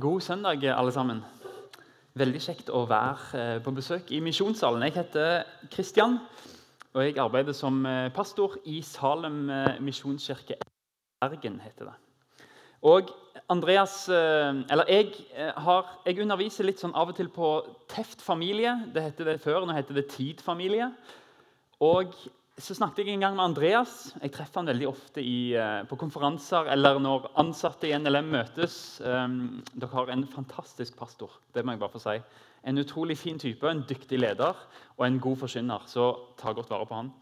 God søndag, alle sammen. Veldig kjekt å være eh, på besøk i Misjonssalen. Jeg heter Kristian, og jeg arbeider som eh, pastor i Salem eh, misjonskirke Bergen. heter det. Og Andreas, eller jeg, har, jeg underviser litt sånn av og til på Teft familie. Det heter det før, nå heter det Tid familie. Og så snakket jeg en gang med Andreas. Jeg treffer han veldig ofte i, uh, på konferanser eller når ansatte i NLM møtes. Um, dere har en fantastisk pastor. det må jeg bare få si. En utrolig fin type, en dyktig leder og en god forkynner. Så ta godt vare på han.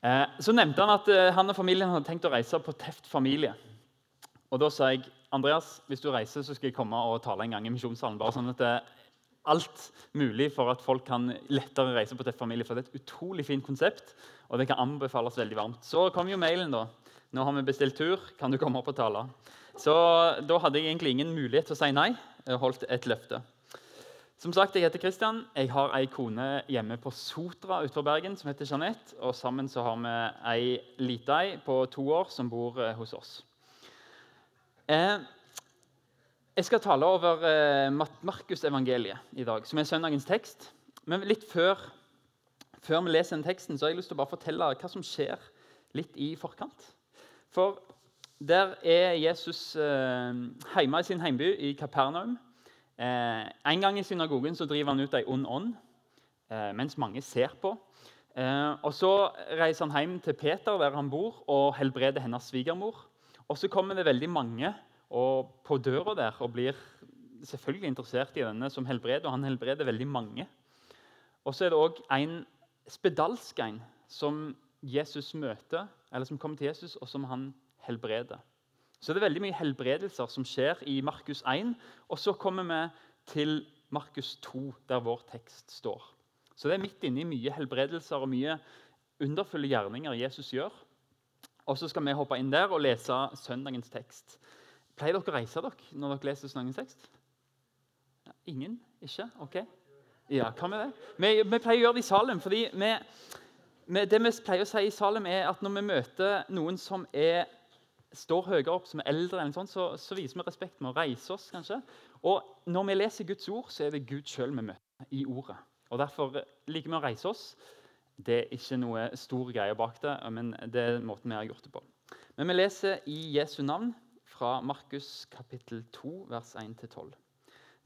Uh, så nevnte han at uh, han og familien hadde tenkt å reise på Teft familie. Og Da sa jeg Andreas, hvis du reiser, så skal jeg komme og tale en gang i misjonssalen. bare sånn at det alt mulig for at folk kan lettere reise på Teft familie. For det er et utrolig fint konsept og det kan anbefales veldig varmt. Så kom jo mailen, da. Nå har vi bestilt tur. Kan du komme opp og tale? Så da hadde jeg egentlig ingen mulighet til å si nei. Jeg holdt et løfte. Som sagt, Jeg heter Kristian. Jeg har ei kone hjemme på Sotra utenfor Bergen som heter Jeanette. Og sammen så har vi ei lita ei på to år som bor eh, hos oss. Eh, jeg skal tale over eh, Markusevangeliet i dag, som er søndagens tekst. Men litt før før vi leser den teksten, så har jeg lyst til å bare fortelle hva som skjer litt i forkant. For der er Jesus eh, hjemme i sin heimby i Kapernaum. Eh, en gang i synagogen så driver han ut ei ond ånd eh, mens mange ser på. Eh, og Så reiser han hjem til Peter, der han bor, og helbreder hennes svigermor. Og Så kommer det veldig mange på døra der og blir selvfølgelig interessert i denne som helbreder. og Han helbreder veldig mange. Og så er det òg en spedalsk en som Jesus møter, eller som kommer til Jesus, og som han helbreder. Så det er veldig mye helbredelser som skjer i Markus 1. Og så kommer vi til Markus 2, der vår tekst står. Så det er midt inne i mye helbredelser og mye underfulle gjerninger Jesus gjør. Og så skal vi hoppe inn der og lese søndagens tekst. Pleier dere å reise dere når dere leser søndagens tekst? ingen? Ikke? Ok. Ja, hva med det? Vi, vi, pleier å gjøre det i Salem. fordi vi, vi, det vi pleier å si i Salem er at Når vi møter noen som er, står høyere opp, som er eldre, eller sånt, så, så, viser vi respekt med å reise oss. kanskje. Og Når vi leser Guds ord, så er det Gud sjøl vi møter i ordet. Og Derfor liker vi å reise oss. Det er ikke noe stor greie bak det, men det er måten vi har gjort det på. Men vi leser i Jesu navn fra Markus kapittel 2, vers 1-12.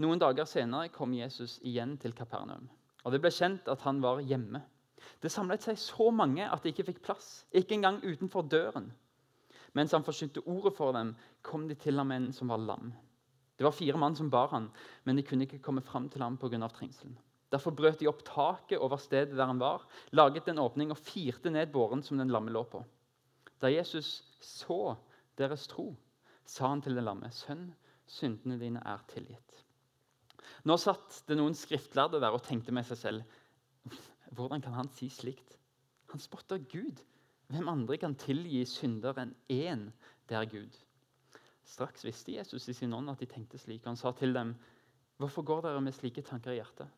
Noen dager senere kom Jesus igjen til Kapernaum. og Det ble kjent at han var hjemme. Det samlet seg så mange at de ikke fikk plass, ikke engang utenfor døren. Mens han forsynte ordet for dem, kom de til ham en som var lam. Det var fire mann som bar han, men de kunne ikke komme fram til ham pga. trengselen. Derfor brøt de opp taket over stedet der han var, laget en åpning og firte ned båren som den lamme lå på. Da Jesus så deres tro, sa han til den lamme, 'Sønn, syndene dine er tilgitt.' Nå satt det noen skriftlærde der og tenkte med seg selv Hvordan kan han si slikt? Han spotter Gud. Hvem andre kan tilgi synder enn én? Det er Gud. Straks visste Jesus i sin ånd at de tenkte slik. og Han sa til dem, 'Hvorfor går dere med slike tanker i hjertet?'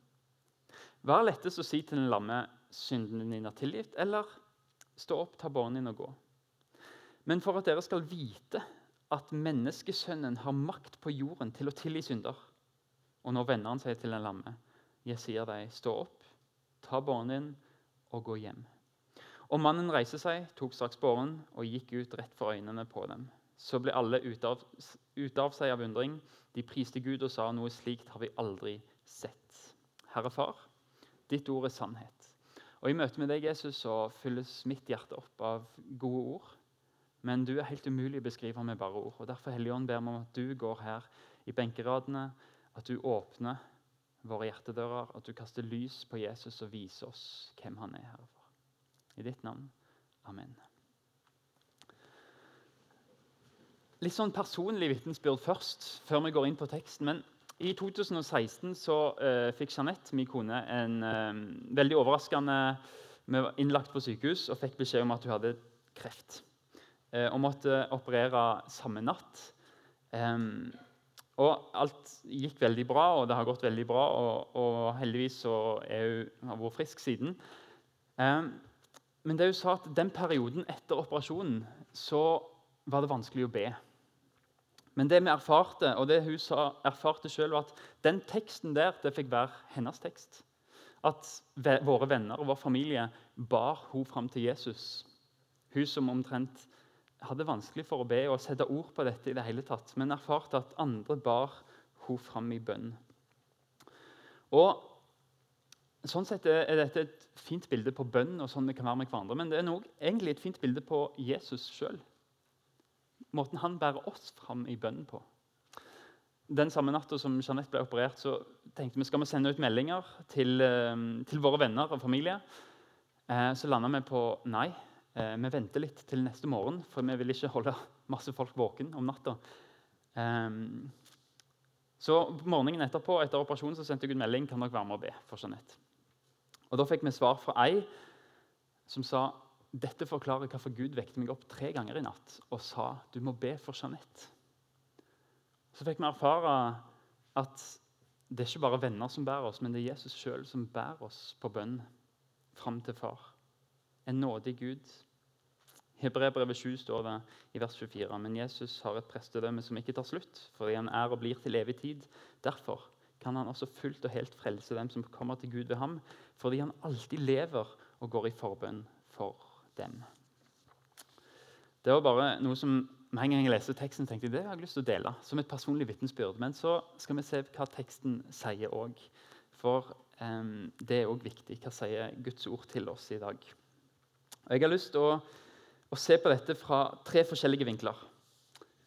Er lettest å si til den lamme, 'Syndene dine er tilgitt', eller 'Stå opp, ta båren din og gå'? Men for at dere skal vite at menneskesønnen har makt på jorden til å tilgi synder, og nå vender han seg til den lamme. Jeg sier deg, stå opp, ta båren din og gå hjem. Og mannen reiste seg, tok straks båren og gikk ut rett for øynene på dem. Så ble alle ute av, ut av seg av undring. De priste Gud og sa noe slikt har vi aldri sett. Herre Far, ditt ord er sannhet. Og I møte med deg, Jesus, så fylles mitt hjerte opp av gode ord. Men du er helt umulig å beskrive med bare ord. og Derfor Helligånd, ber vi om at du går her i benkeradene at du åpner våre hjertedører, at du kaster lys på Jesus og viser oss hvem han er her for. I ditt navn. Amen. Litt sånn personlig vitensbyrd først, før vi går inn på teksten. Men i 2016 så uh, fikk Jeanette, min kone, en uh, veldig overraskende Vi var innlagt på sykehus og fikk beskjed om at hun hadde kreft. Og måtte operere samme natt. Og alt gikk veldig bra, og det har gått veldig bra. Og, og heldigvis er hun, har vært frisk siden. Men det hun sa at den perioden etter operasjonen så var det vanskelig å be. Men det vi erfarte, og det hun sa, erfarte selv, var at den teksten der det fikk være hennes tekst. At våre venner og vår familie bar hun fram til Jesus. Hun som omtrent hadde vanskelig for å be og sette ord på dette, i det hele tatt, men erfarte at andre bar hun fram i bønn. Og Sånn sett er dette et fint bilde på bønn og sånn vi kan være med hverandre. Men det er nok egentlig et fint bilde på Jesus sjøl. Måten han bærer oss fram i bønnen på. Den samme natta som Jeanette ble operert, så tenkte vi skal vi sende ut meldinger til, eh, til våre venner og familie. Eh, så landa vi på nei. Eh, vi venter litt til neste morgen, for vi vil ikke holde masse folk våken om natta. Så morgenen etterpå etter operasjonen så sendte jeg ut melding kan dere være med og be for Jeanette. Og Da fikk vi svar fra ei som sa dette forklarer hvorfor Gud vekte meg opp tre ganger i natt og sa du må be for Jeanette. Så fikk vi erfare at det er ikke bare venner som bærer oss, men det er Jesus sjøl som bærer oss på bønn fram til far. En nådig Gud Hebreerbrevet 7 står det i vers 24.: Men Jesus har et prestedømme som ikke tar slutt, fordi han er og blir til evig tid. Derfor kan han også fullt og helt frelse dem som kommer til Gud ved ham, fordi han alltid lever og går i forbønn for dem. Det var bare noe som med en gang jeg leste teksten, tenkte jeg det har jeg lyst til å dele som et personlig vitnesbyrd. Men så skal vi se hva teksten sier òg. For um, det er òg viktig. Hva sier Guds ord til oss i dag? Og Jeg har lyst til å å se på dette fra tre forskjellige vinkler.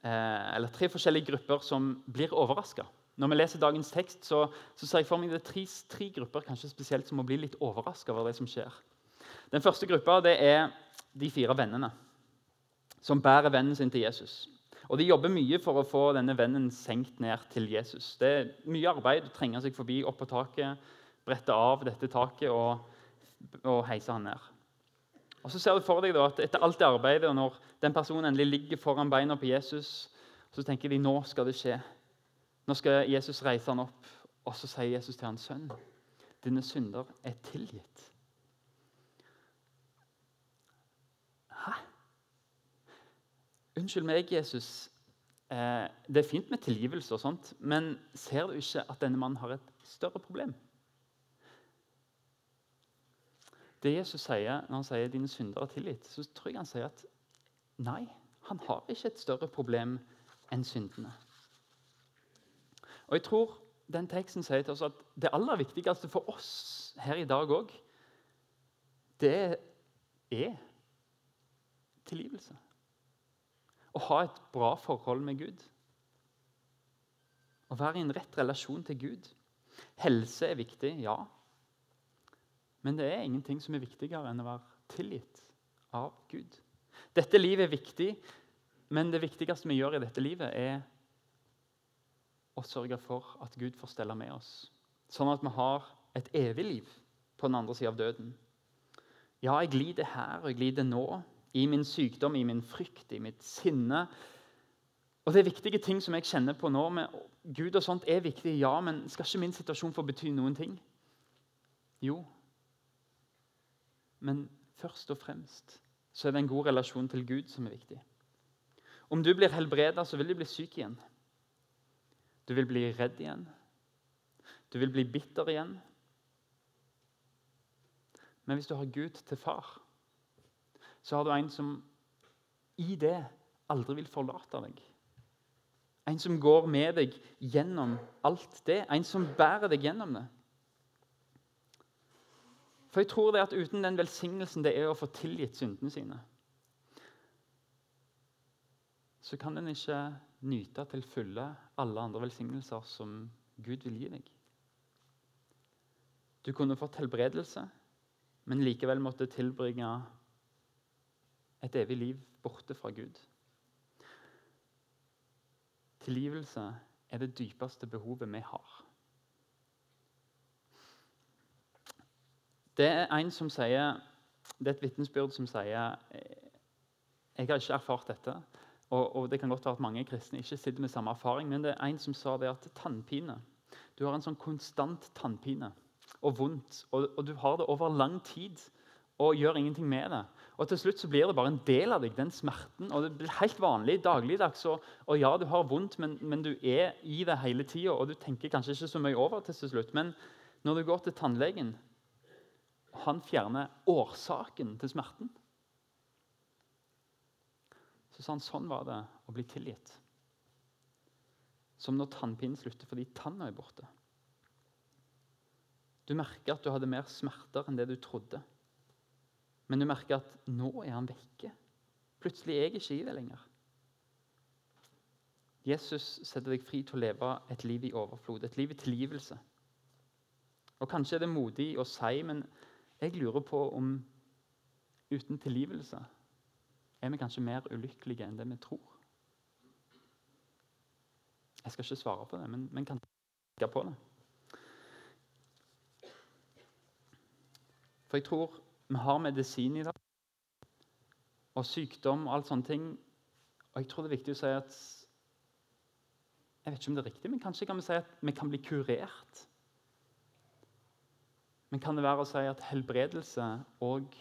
Eh, eller tre forskjellige grupper som blir overraska. Når vi leser dagens tekst, så, så ser jeg for meg det er tre, tre, grupper kanskje spesielt som må bli litt overraska over det som skjer. Den første gruppa det er de fire vennene som bærer vennen sin til Jesus. Og De jobber mye for å få denne vennen senkt ned til Jesus. Det er mye arbeid å trenge seg forbi opp på taket, brette av dette taket og, og heise han ned. Og så ser du for deg da, at Etter alt det arbeidet, og når den personen endelig ligger foran beina på Jesus, så tenker de nå skal det skje. Nå skal Jesus reise han opp, og så sier Jesus til hans sønn dine synder er tilgitt. Hæ? Unnskyld meg, Jesus. Eh, det er fint med tilgivelse, og sånt, men ser du ikke at denne mannen har et større problem? Det Jesus sier når han sier 'dine syndere er tilgitt', så tror jeg han sier at nei, han har ikke et større problem enn syndene. Og jeg tror den teksten sier til oss at det aller viktigste for oss her i dag òg, det er tilgivelse. Å ha et bra forhold med Gud. Å være i en rett relasjon til Gud. Helse er viktig, ja. Men det er ingenting som er viktigere enn å være tilgitt av Gud. Dette livet er viktig, men det viktigste vi gjør i dette livet, er å sørge for at Gud får stelle med oss, sånn at vi har et evig liv på den andre sida av døden. Ja, jeg lider her, og jeg lider nå. I min sykdom, i min frykt, i mitt sinne. Og Det er viktige ting som jeg kjenner på nå. med Gud og sånt er viktig, ja, men skal ikke min situasjon få bety noen ting? Jo, men først og fremst så er det en god relasjon til Gud som er viktig. Om du blir helbreda, så vil du bli syk igjen. Du vil bli redd igjen. Du vil bli bitter igjen. Men hvis du har Gud til far, så har du en som i det aldri vil forlate deg. En som går med deg gjennom alt det. En som bærer deg gjennom det. For jeg tror det at uten den velsignelsen det er å få tilgitt syndene sine, så kan en ikke nyte til fulle alle andre velsignelser som Gud vil gi deg. Du kunne fått helbredelse, men likevel måtte tilbringe et evig liv borte fra Gud. Tilgivelse er det dypeste behovet vi har. Det er en som sier, det er et vitnesbyrd som sier eh, Jeg har ikke erfart dette. Og, og, Det kan godt være at mange kristne ikke sitter med samme erfaring, men det er en som sa det at tannpine Du har en sånn konstant tannpine og vondt, og, og du har det over lang tid. og gjør ingenting med det. Og Til slutt så blir det bare en del av deg, den smerten. og Det blir helt vanlig dagligdags. Og, og ja, du har vondt, men, men, du er i det hele tida. Og du tenker kanskje ikke så mye over til slutt. Men når du går til tannlegen, han fjerner årsaken til smerten. Så sa han sånn var det å bli tilgitt. Som når tannpinen slutter fordi tanna er borte. Du merker at du hadde mer smerter enn det du trodde. Men du merker at nå er han vekke. Plutselig er jeg ikke i det lenger. Jesus setter deg fri til å leve et liv i overflod, et liv i tilgivelse. Og Kanskje er det modig å si, men jeg lurer på om uten tilgivelse er vi kanskje mer ulykkelige enn det vi tror. Jeg skal ikke svare på det, men, men kan tenke på det. For jeg tror vi har medisin i dag, og sykdom og alt sånne ting. Og jeg tror det er viktig å si at Jeg vet ikke om det er riktig, men kanskje kan vi si at vi kan bli kurert. Men kan det være å si at helbredelse òg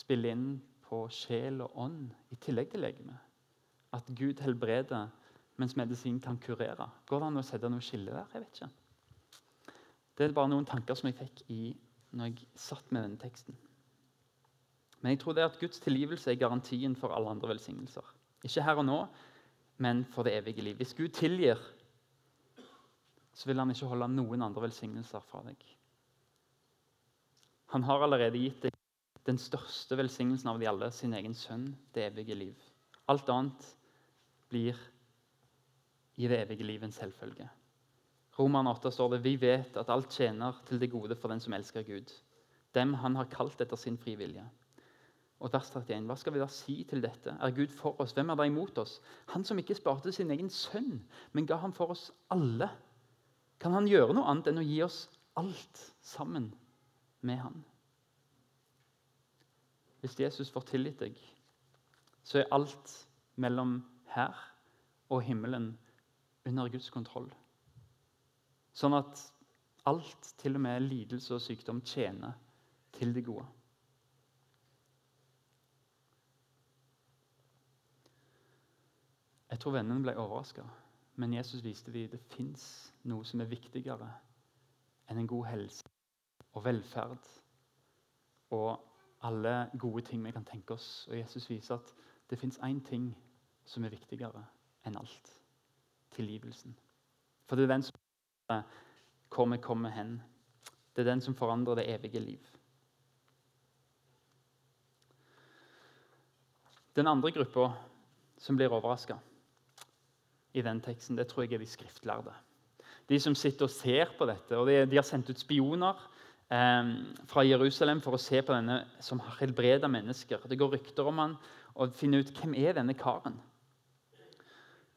spiller inn på sjel og ånd i tillegg til legeme? At Gud helbreder, mens medisin kan kurere? Går det an å sette noe skille der? Jeg vet ikke. Det er bare noen tanker som jeg fikk i når jeg satt med denne teksten. Men jeg tror det er at Guds tilgivelse er garantien for alle andre velsignelser. Ikke her og nå, men for det evige liv. Hvis Gud tilgir, så vil han ikke holde noen andre velsignelser fra deg. Han har allerede gitt deg den største velsignelsen av de alle, sin egen sønn, det evige liv. Alt annet blir i det evige liv en selvfølge. Roman 8 står det vi vet at alt tjener til det gode for den som elsker Gud. Dem han har kalt etter sin frivillige. Og vers 31, Hva skal vi da si til dette? Er Gud for oss? Hvem er da imot oss? Han som ikke sparte sin egen sønn, men ga ham for oss alle. Kan han gjøre noe annet enn å gi oss alt sammen med han? Hvis Jesus får tilgitt deg, så er alt mellom her og himmelen under Guds kontroll. Sånn at alt, til og med lidelse og sykdom, tjener til det gode. Jeg tror vennene ble overraska, men Jesus viste dem det fins noe som er viktigere enn en god helse og velferd og alle gode ting vi kan tenke oss. Og Jesus viser at det fins én ting som er viktigere enn alt tilgivelsen. For det er den som hvor vi kommer hen. Det er den som forandrer det evige liv. Den andre gruppa som blir overraska i den teksten, det tror jeg er de skriftlærde. De som sitter og ser på dette. og De, de har sendt ut spioner fra Jerusalem for å se på denne som har helbreda mennesker. Det går rykter om han, og finner ut hvem er denne karen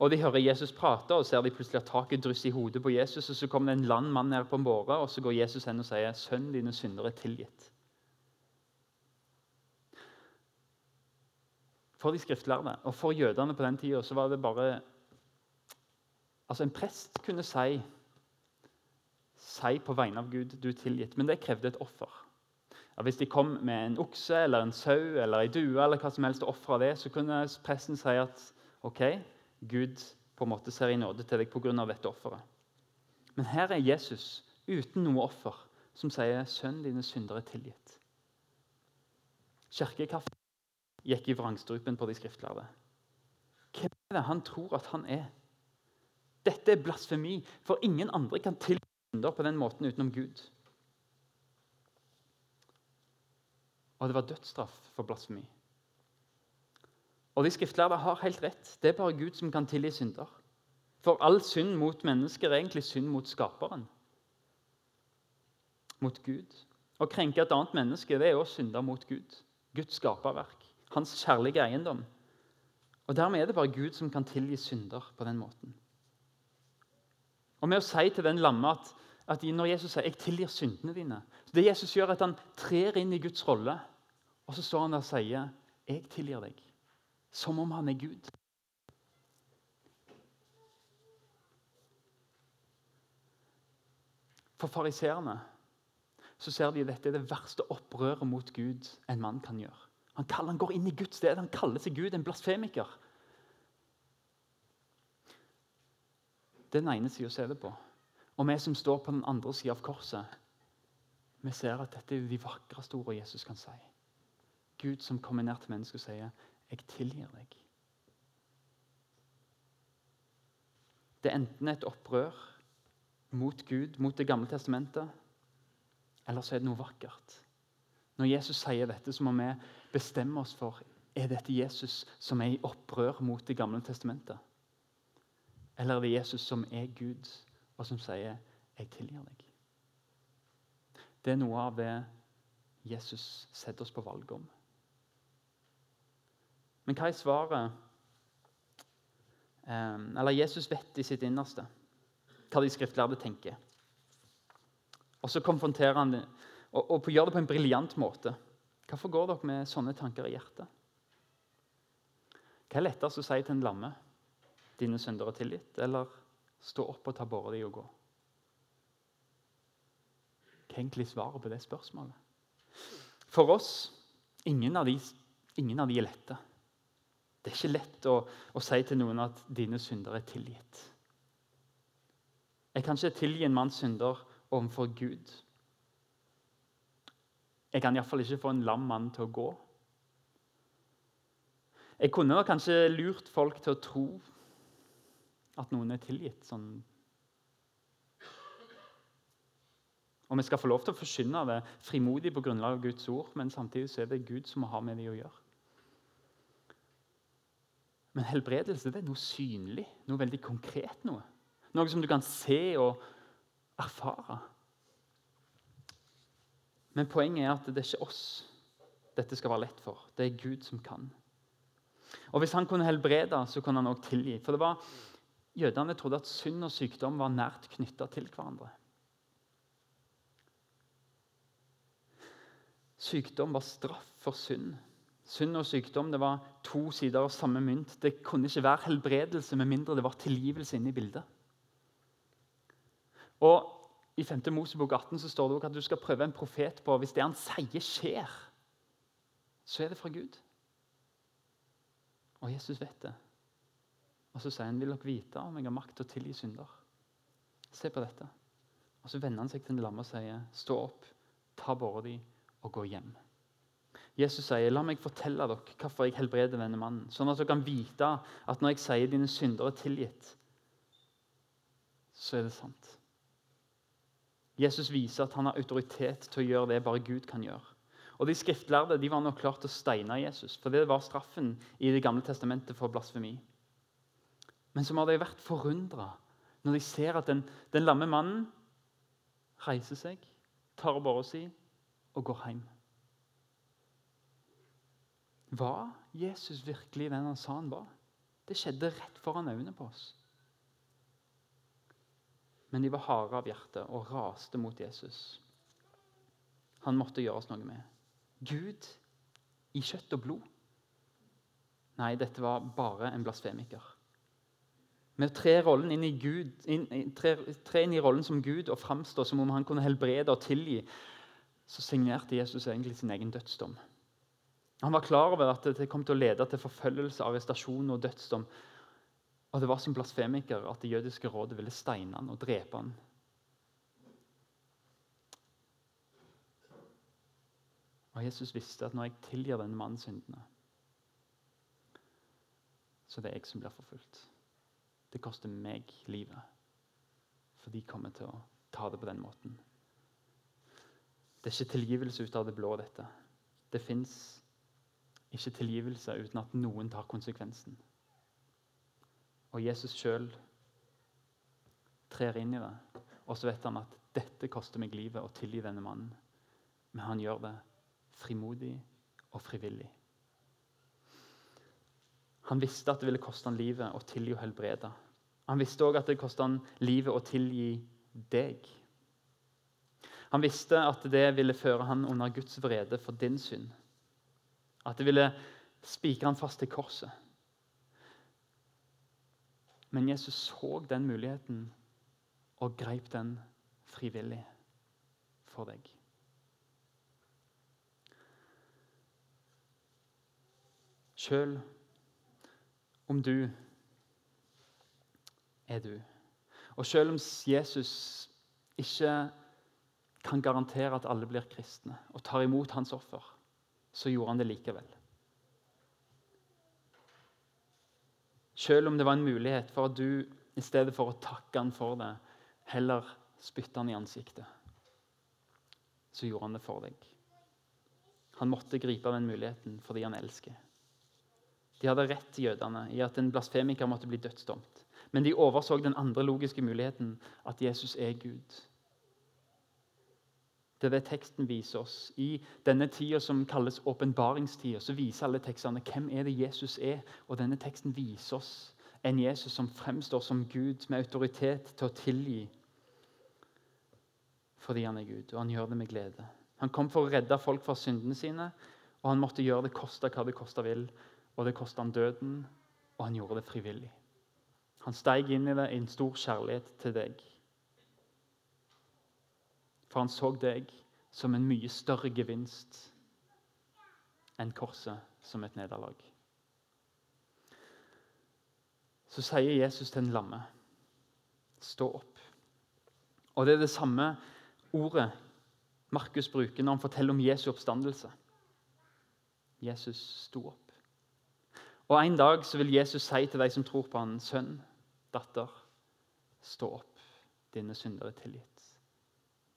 og De hører Jesus prate, og ser de plutselig at taket drysser i hodet på Jesus. og Så kommer det en land mann ned på en båre, og så går Jesus hen og sier, 'Sønnen dine synder er tilgitt'. For de skriftlærde og for jødene på den tida var det bare Altså, En prest kunne si, si på vegne av Gud 'du er tilgitt', men det krevde et offer. Ja, hvis de kom med en okse eller en sau eller en due eller hva som helst og ofra det, så kunne presten si at ok, Gud på en måte ser i nåde til deg pga. dette offeret. Men her er Jesus uten noe offer som sier 'Sønnen dine syndere er tilgitt'. Kirkekaffen gikk i vrangstrupen på de skriftlærde. Hvem er det han tror at han er? Dette er blasfemi, for ingen andre kan tilgi synder på den måten utenom Gud. Og det var dødsstraff for blasfemi. Og De skriftlærde har helt rett. Det er bare Gud som kan tilgi synder. For all synd mot mennesker er egentlig synd mot skaperen. Mot Gud. Å krenke et annet menneske det er å synde mot Gud. Guds skaperverk. Hans kjærlige eiendom. Og Dermed er det bare Gud som kan tilgi synder på den måten. Og Med å si til den lamme at, at når Jesus sier 'jeg tilgir syndene dine' så Det Jesus gjør, er at han trer inn i Guds rolle, og så står han der og sier 'jeg tilgir deg' som om han er Gud. For fariseerne så ser de at dette er det verste opprøret mot Gud en mann kan gjøre. Han, kaller, han går inn i Guds sted, han kaller seg Gud en blasfemiker. Det er den ene sida se det på. Og vi som står på den andre sida av korset, vi ser at dette er de vakreste ordene Jesus kan si. Gud som kommer ned til mennesket og sier, 'Jeg tilgir deg'. Det er enten et opprør mot Gud, mot Det gamle testamentet, eller så er det noe vakkert. Når Jesus sier dette, så må vi bestemme oss for er dette Jesus som er i opprør mot Det gamle testamentet. Eller er det Jesus som er Gud, og som sier 'jeg tilgir deg'? Det er noe av det Jesus setter oss på valg om. Men hva er svaret? Eller Jesus vet i sitt innerste hva de skriftlærde tenker. Og så konfronterer han og, og gjør det på en briljant måte. Hvorfor går dere med sånne tanker i hjertet? Hva er lettest å si til en lamme? Dine syndere er tilgitt. Eller stå opp og ta båret deg og gå? Hva er egentlig svaret på det spørsmålet? For oss ingen av de, ingen av de er lette. Det er ikke lett å, å, si til noen at dine synder er tilgitt. Jeg kan ikke tilgi en manns synder overfor Gud. Jeg kan iallfall ikke få en lam mann til å gå. Jeg kunne kanskje lurt folk til å tro at noen er tilgitt. sånn Og Vi skal få lov til å forkynne det frimodig på grunnlag av Guds ord, men samtidig så er det Gud som må ha med det å gjøre. Men helbredelse det er noe synlig, noe veldig konkret. Noe Noe som du kan se og erfare. Men poenget er at det er ikke oss dette skal være lett for. Det er Gud som kan. Og Hvis han kunne helbrede, så kunne han også tilgi. For det var, Jødene trodde at synd og sykdom var nært knytta til hverandre. Sykdom var straff for synd. Synd og sykdom det var to sider av samme mynt. Det kunne ikke være helbredelse med mindre det var tilgivelse inne i bildet. Og I 5. Mosebok 18 så står det også at du skal prøve en profet på hvis det han sier, skjer, så er det fra Gud. Og Jesus vet det. Og Så sier han, 'Vil dere vite om jeg har makt til å tilgi synder?' Se på dette. Og Så vender han seg til den lamme og sier, 'Stå opp, ta båret di og gå hjem'. Jesus sier, 'La meg fortelle dere hvorfor jeg helbreder denne mannen', sånn at dere kan vite at når jeg sier dine synder er tilgitt, så er det sant. Jesus viser at han har autoritet til å gjøre det bare Gud kan gjøre. Og De skriftlærde de var nok klart til å steine Jesus, for det var straffen i Det gamle testamentet for blasfemi. Men så hadde vært forundra når de ser at den, den lamme mannen reiser seg, tar båret si og går hjem. Var Jesus virkelig den han sa han var? Det skjedde rett foran øynene på oss. Men de var harde av hjerte og raste mot Jesus. Han måtte gjøres noe med. Gud i kjøtt og blod? Nei, dette var bare en blasfemiker. Med trer, tre, inn i Gud, inn, trer, trer inn i rollen som Gud og framstår som om han kunne helbrede og tilgi, så signerte Jesus egentlig sin egen dødsdom. Han var klar over at det kom til å lede til forfølgelse, arrestasjon og dødsdom. Og det var som blasfemiker at det jødiske rådet ville steine han og drepe han. Og Jesus visste at når jeg tilgir denne mannen syndene, så det er jeg som blir forfulgt. Det koster meg livet, for de kommer til å ta det på den måten. Det er ikke tilgivelse ut av det blå, dette. Det fins ikke tilgivelse uten at noen tar konsekvensen. Og Jesus sjøl trer inn i det. Og så vet han at dette koster meg livet å tilgi denne mannen. Men han gjør det frimodig og frivillig. Han visste at det ville koste han livet å tilgi og helbrede. Han visste òg at det koste han livet å tilgi deg. Han visste at det ville føre han under Guds vrede for din synd. At det ville spikre han fast til korset. Men Jesus så den muligheten og greip den frivillig for deg. Selv om du er du. Og selv om Jesus ikke kan garantere at alle blir kristne og tar imot hans offer, så gjorde han det likevel. Selv om det var en mulighet for at du i stedet for å takke han for det, heller spytte han i ansiktet, så gjorde han det for deg. Han måtte gripe den muligheten fordi han elsker. De hadde rett, jødene, i at en blasfemiker måtte bli dødsdomt. Men de overså den andre logiske muligheten, at Jesus er Gud. Det er det teksten viser oss. I denne tida som kalles åpenbaringstida, så viser alle tekstene hvem er det Jesus er. Og denne teksten viser oss en Jesus som fremstår som Gud med autoritet til å tilgi fordi han er Gud, og han gjør det med glede. Han kom for å redde folk fra syndene sine, og han måtte gjøre det koste hva det koste vil. Og det kosta han døden, og han gjorde det frivillig. Han steig inn i det i en stor kjærlighet til deg. For han så deg som en mye større gevinst enn korset som et nederlag. Så sier Jesus til den lamme, 'Stå opp'. Og Det er det samme ordet Markus bruker når han forteller om Jesu oppstandelse. Jesus sto opp. Og En dag så vil Jesus si til de som tror på han, sønn, datter, stå opp, dine syndere er tilgitt.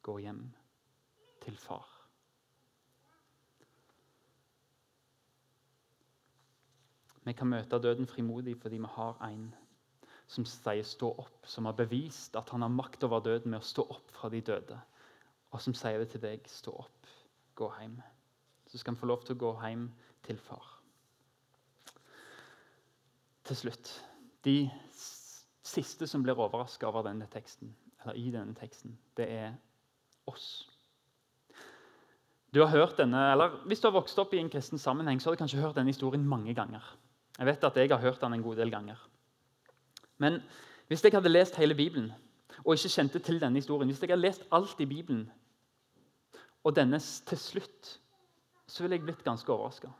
Gå hjem til far. Vi kan møte døden frimodig fordi vi har en som sier 'stå opp', som har bevist at han har makt over døden med å stå opp fra de døde, og som sier det til deg 'stå opp, gå hjem'. Så skal han få lov til å gå hjem til far til slutt De siste som blir overraska over denne teksten, eller i denne teksten, det er oss. Du har hørt denne, eller Hvis du har vokst opp i en kristen sammenheng, så har du kanskje hørt denne historien mange ganger. Jeg vet at jeg har hørt den en god del ganger. Men hvis jeg hadde lest hele Bibelen og ikke kjente til denne historien, hvis jeg hadde lest alt i Bibelen, og denne til slutt, så ville jeg blitt ganske overraska.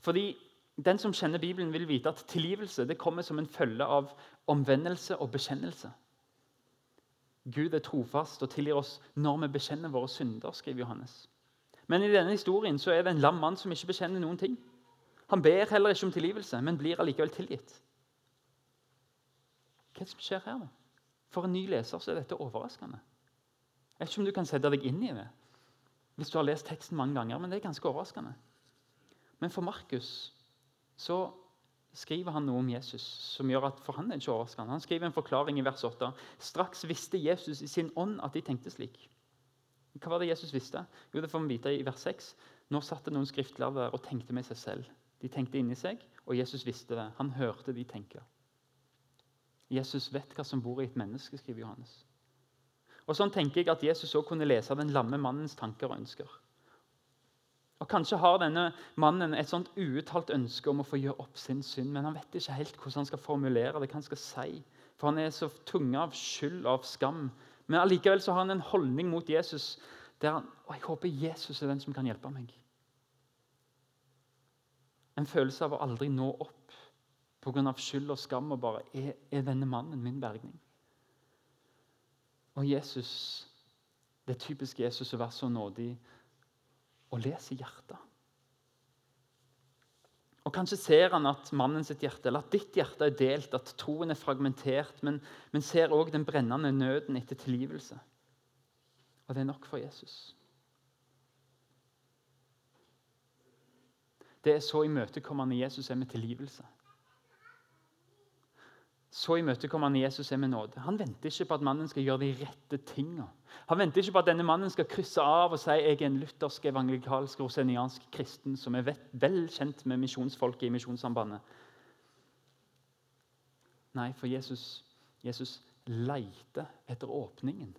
Fordi den som kjenner Bibelen, vil vite at tilgivelse det kommer som en følge av omvendelse og bekjennelse. Gud er trofast og tilgir oss når vi bekjenner våre synder, skriver Johannes. Men i denne historien så er det en lam mann som ikke bekjenner noen ting. Han ber heller ikke om tilgivelse, men blir allikevel tilgitt. Hva er det som skjer her? da? For en ny leser så er dette overraskende. Jeg vet ikke om du kan sette deg inn i det hvis du har lest teksten mange ganger, men det er ganske overraskende. Men for Markus så skriver han noe om Jesus som gjør at for han er ikke overraskende. Han skriver en forklaring i vers 8. Straks visste Jesus i sin ånd at de tenkte slik. Hva var det Jesus visste? Jo, Det får vi vite i vers 6. Nå satt det noen skriftlærde der og tenkte med seg selv. De tenkte inni seg, og Jesus visste det. Han hørte de tenke. Jesus vet hva som bor i et menneske, skriver Johannes. Og Sånn tenker jeg at Jesus også kunne lese den lamme mannens tanker og ønsker. Og Kanskje har denne mannen et sånt uuttalt ønske om å få gjøre opp sin synd, men han vet ikke helt hvordan han skal formulere det, hva han skal si. For han er så tung av skyld og av skam. Men allikevel så har han en holdning mot Jesus der han og jeg håper Jesus er den som kan hjelpe meg. En følelse av å aldri nå opp pga. skyld og skam og bare er, er denne mannen min bergning? Og Jesus, Det er typisk Jesus å være så nådig og leser hjertet. Og Kanskje ser han at mannen sitt hjerte, eller at ditt hjerte er delt, at troen er fragmentert, men, men ser òg den brennende nøden etter tilgivelse. Og det er nok for Jesus. Det er så imøtekommende Jesus er med tilgivelse. Så imøtekommende Jesus er med nåde. Han venter ikke på at mannen skal gjøre de rette tingene. Han venter ikke på at denne mannen skal krysse av og si jeg er en luthersk, evangelikalsk, roseniansk kristen som er vel kjent med misjonsfolket i Misjonssambandet. Nei, for Jesus, Jesus leiter etter åpningen.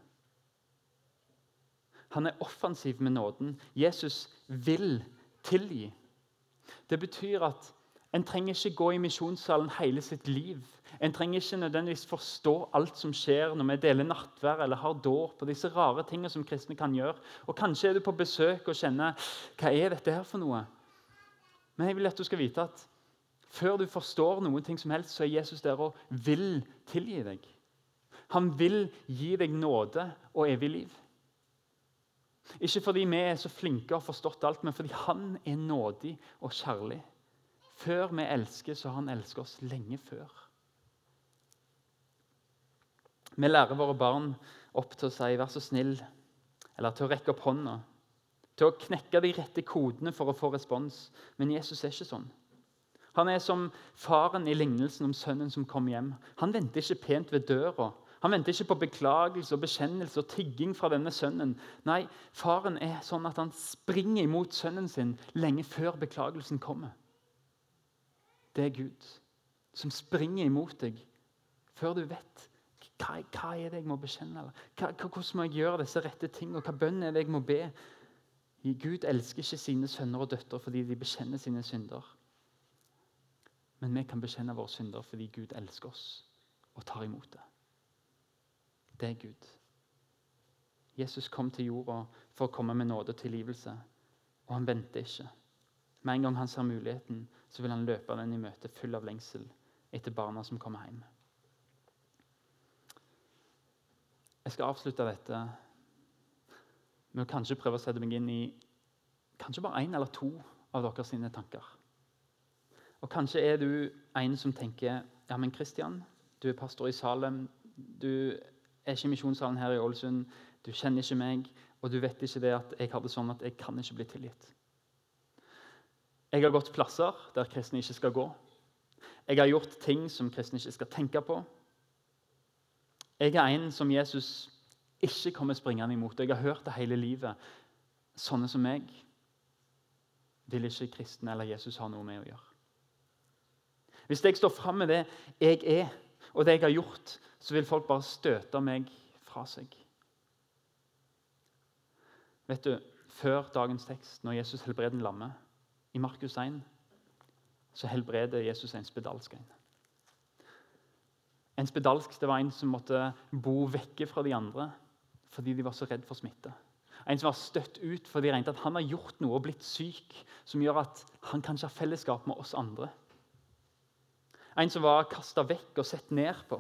Han er offensiv med nåden. Jesus vil tilgi. Det betyr at en trenger ikke gå i misjonssalen hele sitt liv. En trenger ikke nødvendigvis forstå alt som skjer når vi deler nattvær eller har dåp. og disse rare tingene som kristne kan gjøre. Og Kanskje er du på besøk og kjenner hva er dette her for noe? Men jeg vil at du skal vite at Før du forstår noen ting som helst, så er Jesus der og vil tilgi deg. Han vil gi deg nåde og evig liv. Ikke fordi vi er så flinke og har forstått alt, men fordi han er nådig og kjærlig. Før vi elsker, så har han elsket oss lenge før. Vi lærer våre barn opp til å si 'vær så snill', eller til å rekke opp hånda. Til å knekke de rette kodene for å få respons. Men Jesus er ikke sånn. Han er som faren i lignelsen om sønnen som kom hjem. Han venter ikke pent ved døra. Han venter ikke på beklagelse og bekjennelse og tigging fra denne sønnen. Nei, faren er sånn at han springer imot sønnen sin lenge før beklagelsen kommer. Det er Gud som springer imot deg før du vet hva, hva er det jeg må bekjenne. Hva, hvordan må jeg gjøre disse rette tingene? Hva bønn er det jeg må be? Gud elsker ikke sine sønner og døtre fordi de bekjenner sine synder. Men vi kan bekjenne våre synder fordi Gud elsker oss og tar imot det. Det er Gud. Jesus kom til jorda for å komme med nåde og tilgivelse, og han venter ikke. Med en gang han ser muligheten, så vil han løpe den i møte full av lengsel etter barna som kommer hjem. Jeg skal avslutte dette med å kanskje prøve å sette meg inn i kanskje bare én eller to av deres sine tanker. Og Kanskje er du en som tenker ja, men Kristian, du er pastor i Salem. Du er ikke i misjonssalen her i Ålesund. Du kjenner ikke meg, og du vet ikke det at jeg har det sånn at jeg kan ikke bli tilgitt. Jeg har gått plasser der kristne ikke skal gå. Jeg har gjort ting som kristne ikke skal tenke på. Jeg er en som Jesus ikke kommer springende imot. Jeg har hørt det hele livet. Sånne som meg vil ikke kristne eller Jesus ha noe med å gjøre. Hvis jeg står fram med det jeg er, og det jeg har gjort, så vil folk bare støte meg fra seg. Vet du, Før dagens tekst, når Jesus helbreder en lamme, i Markus 1, så helbreder Jesus en spedalsk en. En spedalsk det var en som måtte bo vekke fra de andre fordi de var så redd for smitte. En som var støtt ut fordi de regnet at han har gjort noe og blitt syk som gjør at han kanskje har fellesskap med oss andre. En som var kasta vekk og sett ned på.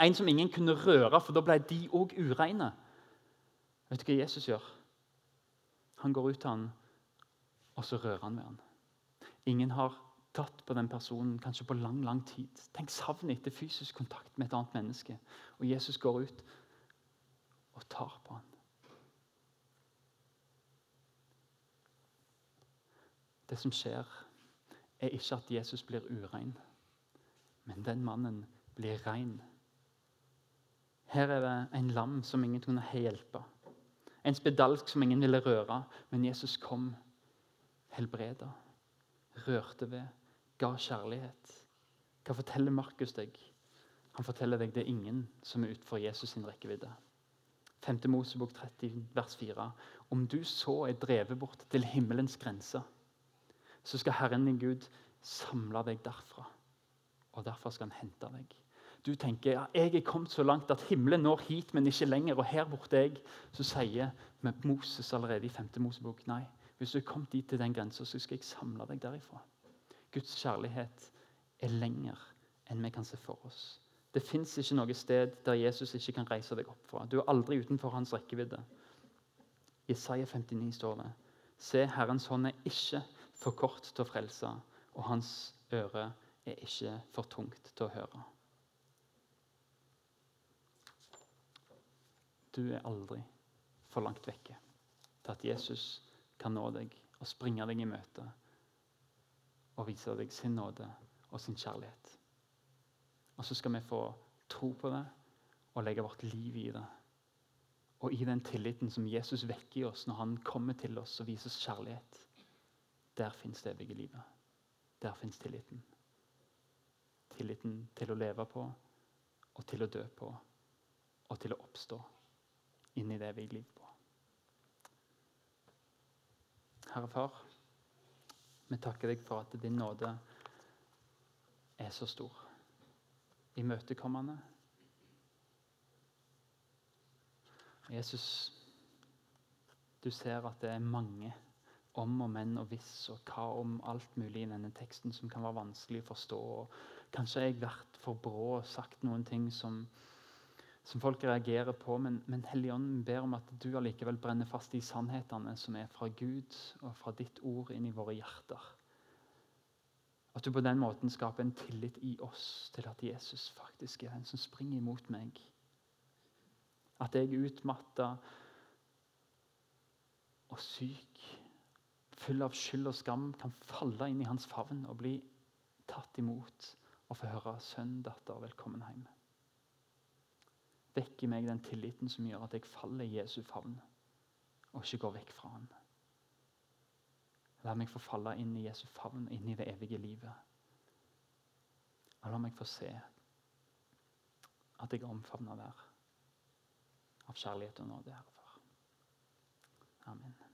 En som ingen kunne røre, for da ble de òg ureine. Vet du hva Jesus gjør? Han går ut til han, og så rører han med han. Ingen har tatt på den personen kanskje på lang lang tid. Tenk savnet etter fysisk kontakt med et annet menneske. Og Jesus går ut og tar på ham. Det som skjer, er ikke at Jesus blir urein, men den mannen blir rein. Her er det en lam som ingen kunne hjelpe. En spedalsk som ingen ville røre. Men Jesus kom, helbreda, rørte ved, ga kjærlighet. Hva forteller Markus deg? Han forteller deg det er ingen som er utenfor Jesus sin rekkevidde. 5. Mosebok 30, vers 4. Om du så er drevet bort til himmelens grense, så skal Herren din Gud samle deg derfra. Og derfor skal han hente deg du tenker ja, jeg er kommet så langt at himmelen når hit, men ikke lenger. Og her borte jeg, så sier Moses allerede i 5. Mosebok nei. Hvis du er kommet dit til den grensa, så skal jeg samle deg derifra. Guds kjærlighet er lenger enn vi kan se for oss. Det fins ikke noe sted der Jesus ikke kan reise deg opp fra. Du er aldri utenfor hans rekkevidde. I Isaiah 59 står det Se, Herrens hånd er ikke for kort til å frelse, og hans øre er ikke for tungt til å høre. Du er aldri for langt vekke til at Jesus kan nå deg og springe deg i møte og vise deg sin nåde og sin kjærlighet. Og så skal vi få tro på det og legge vårt liv i det. Og i den tilliten som Jesus vekker i oss når han kommer til oss og viser oss kjærlighet, der fins det evige livet. Der fins tilliten. Tilliten til å leve på og til å dø på og til å oppstå inn i det evige liv på. Herre Far, vi takker deg for at din nåde er så stor. Imøtekommende. Jesus, du ser at det er mange om og men og hvis og hva om alt mulig i denne teksten som kan være vanskelig å forstå. Kanskje har jeg vært for brå og sagt noen ting som, som folk reagerer på, men, men Helligånden ber om at du allikevel brenner fast i sannhetene som er fra Gud og fra ditt ord inn i våre hjerter. At du på den måten skaper en tillit i oss til at Jesus faktisk er den som springer imot meg. At jeg er utmatta og syk, full av skyld og skam, kan falle inn i hans favn og bli tatt imot og få høre 'Sønn, datter, velkommen hjem'. Vekk i meg den tilliten som gjør at jeg faller i Jesu favn og ikke går vekk fra han. La meg få falle inn i Jesu favn, inn i det evige livet. Og la meg få se at jeg er omfavna der av kjærlighet og nåde, Herre Far. Amen.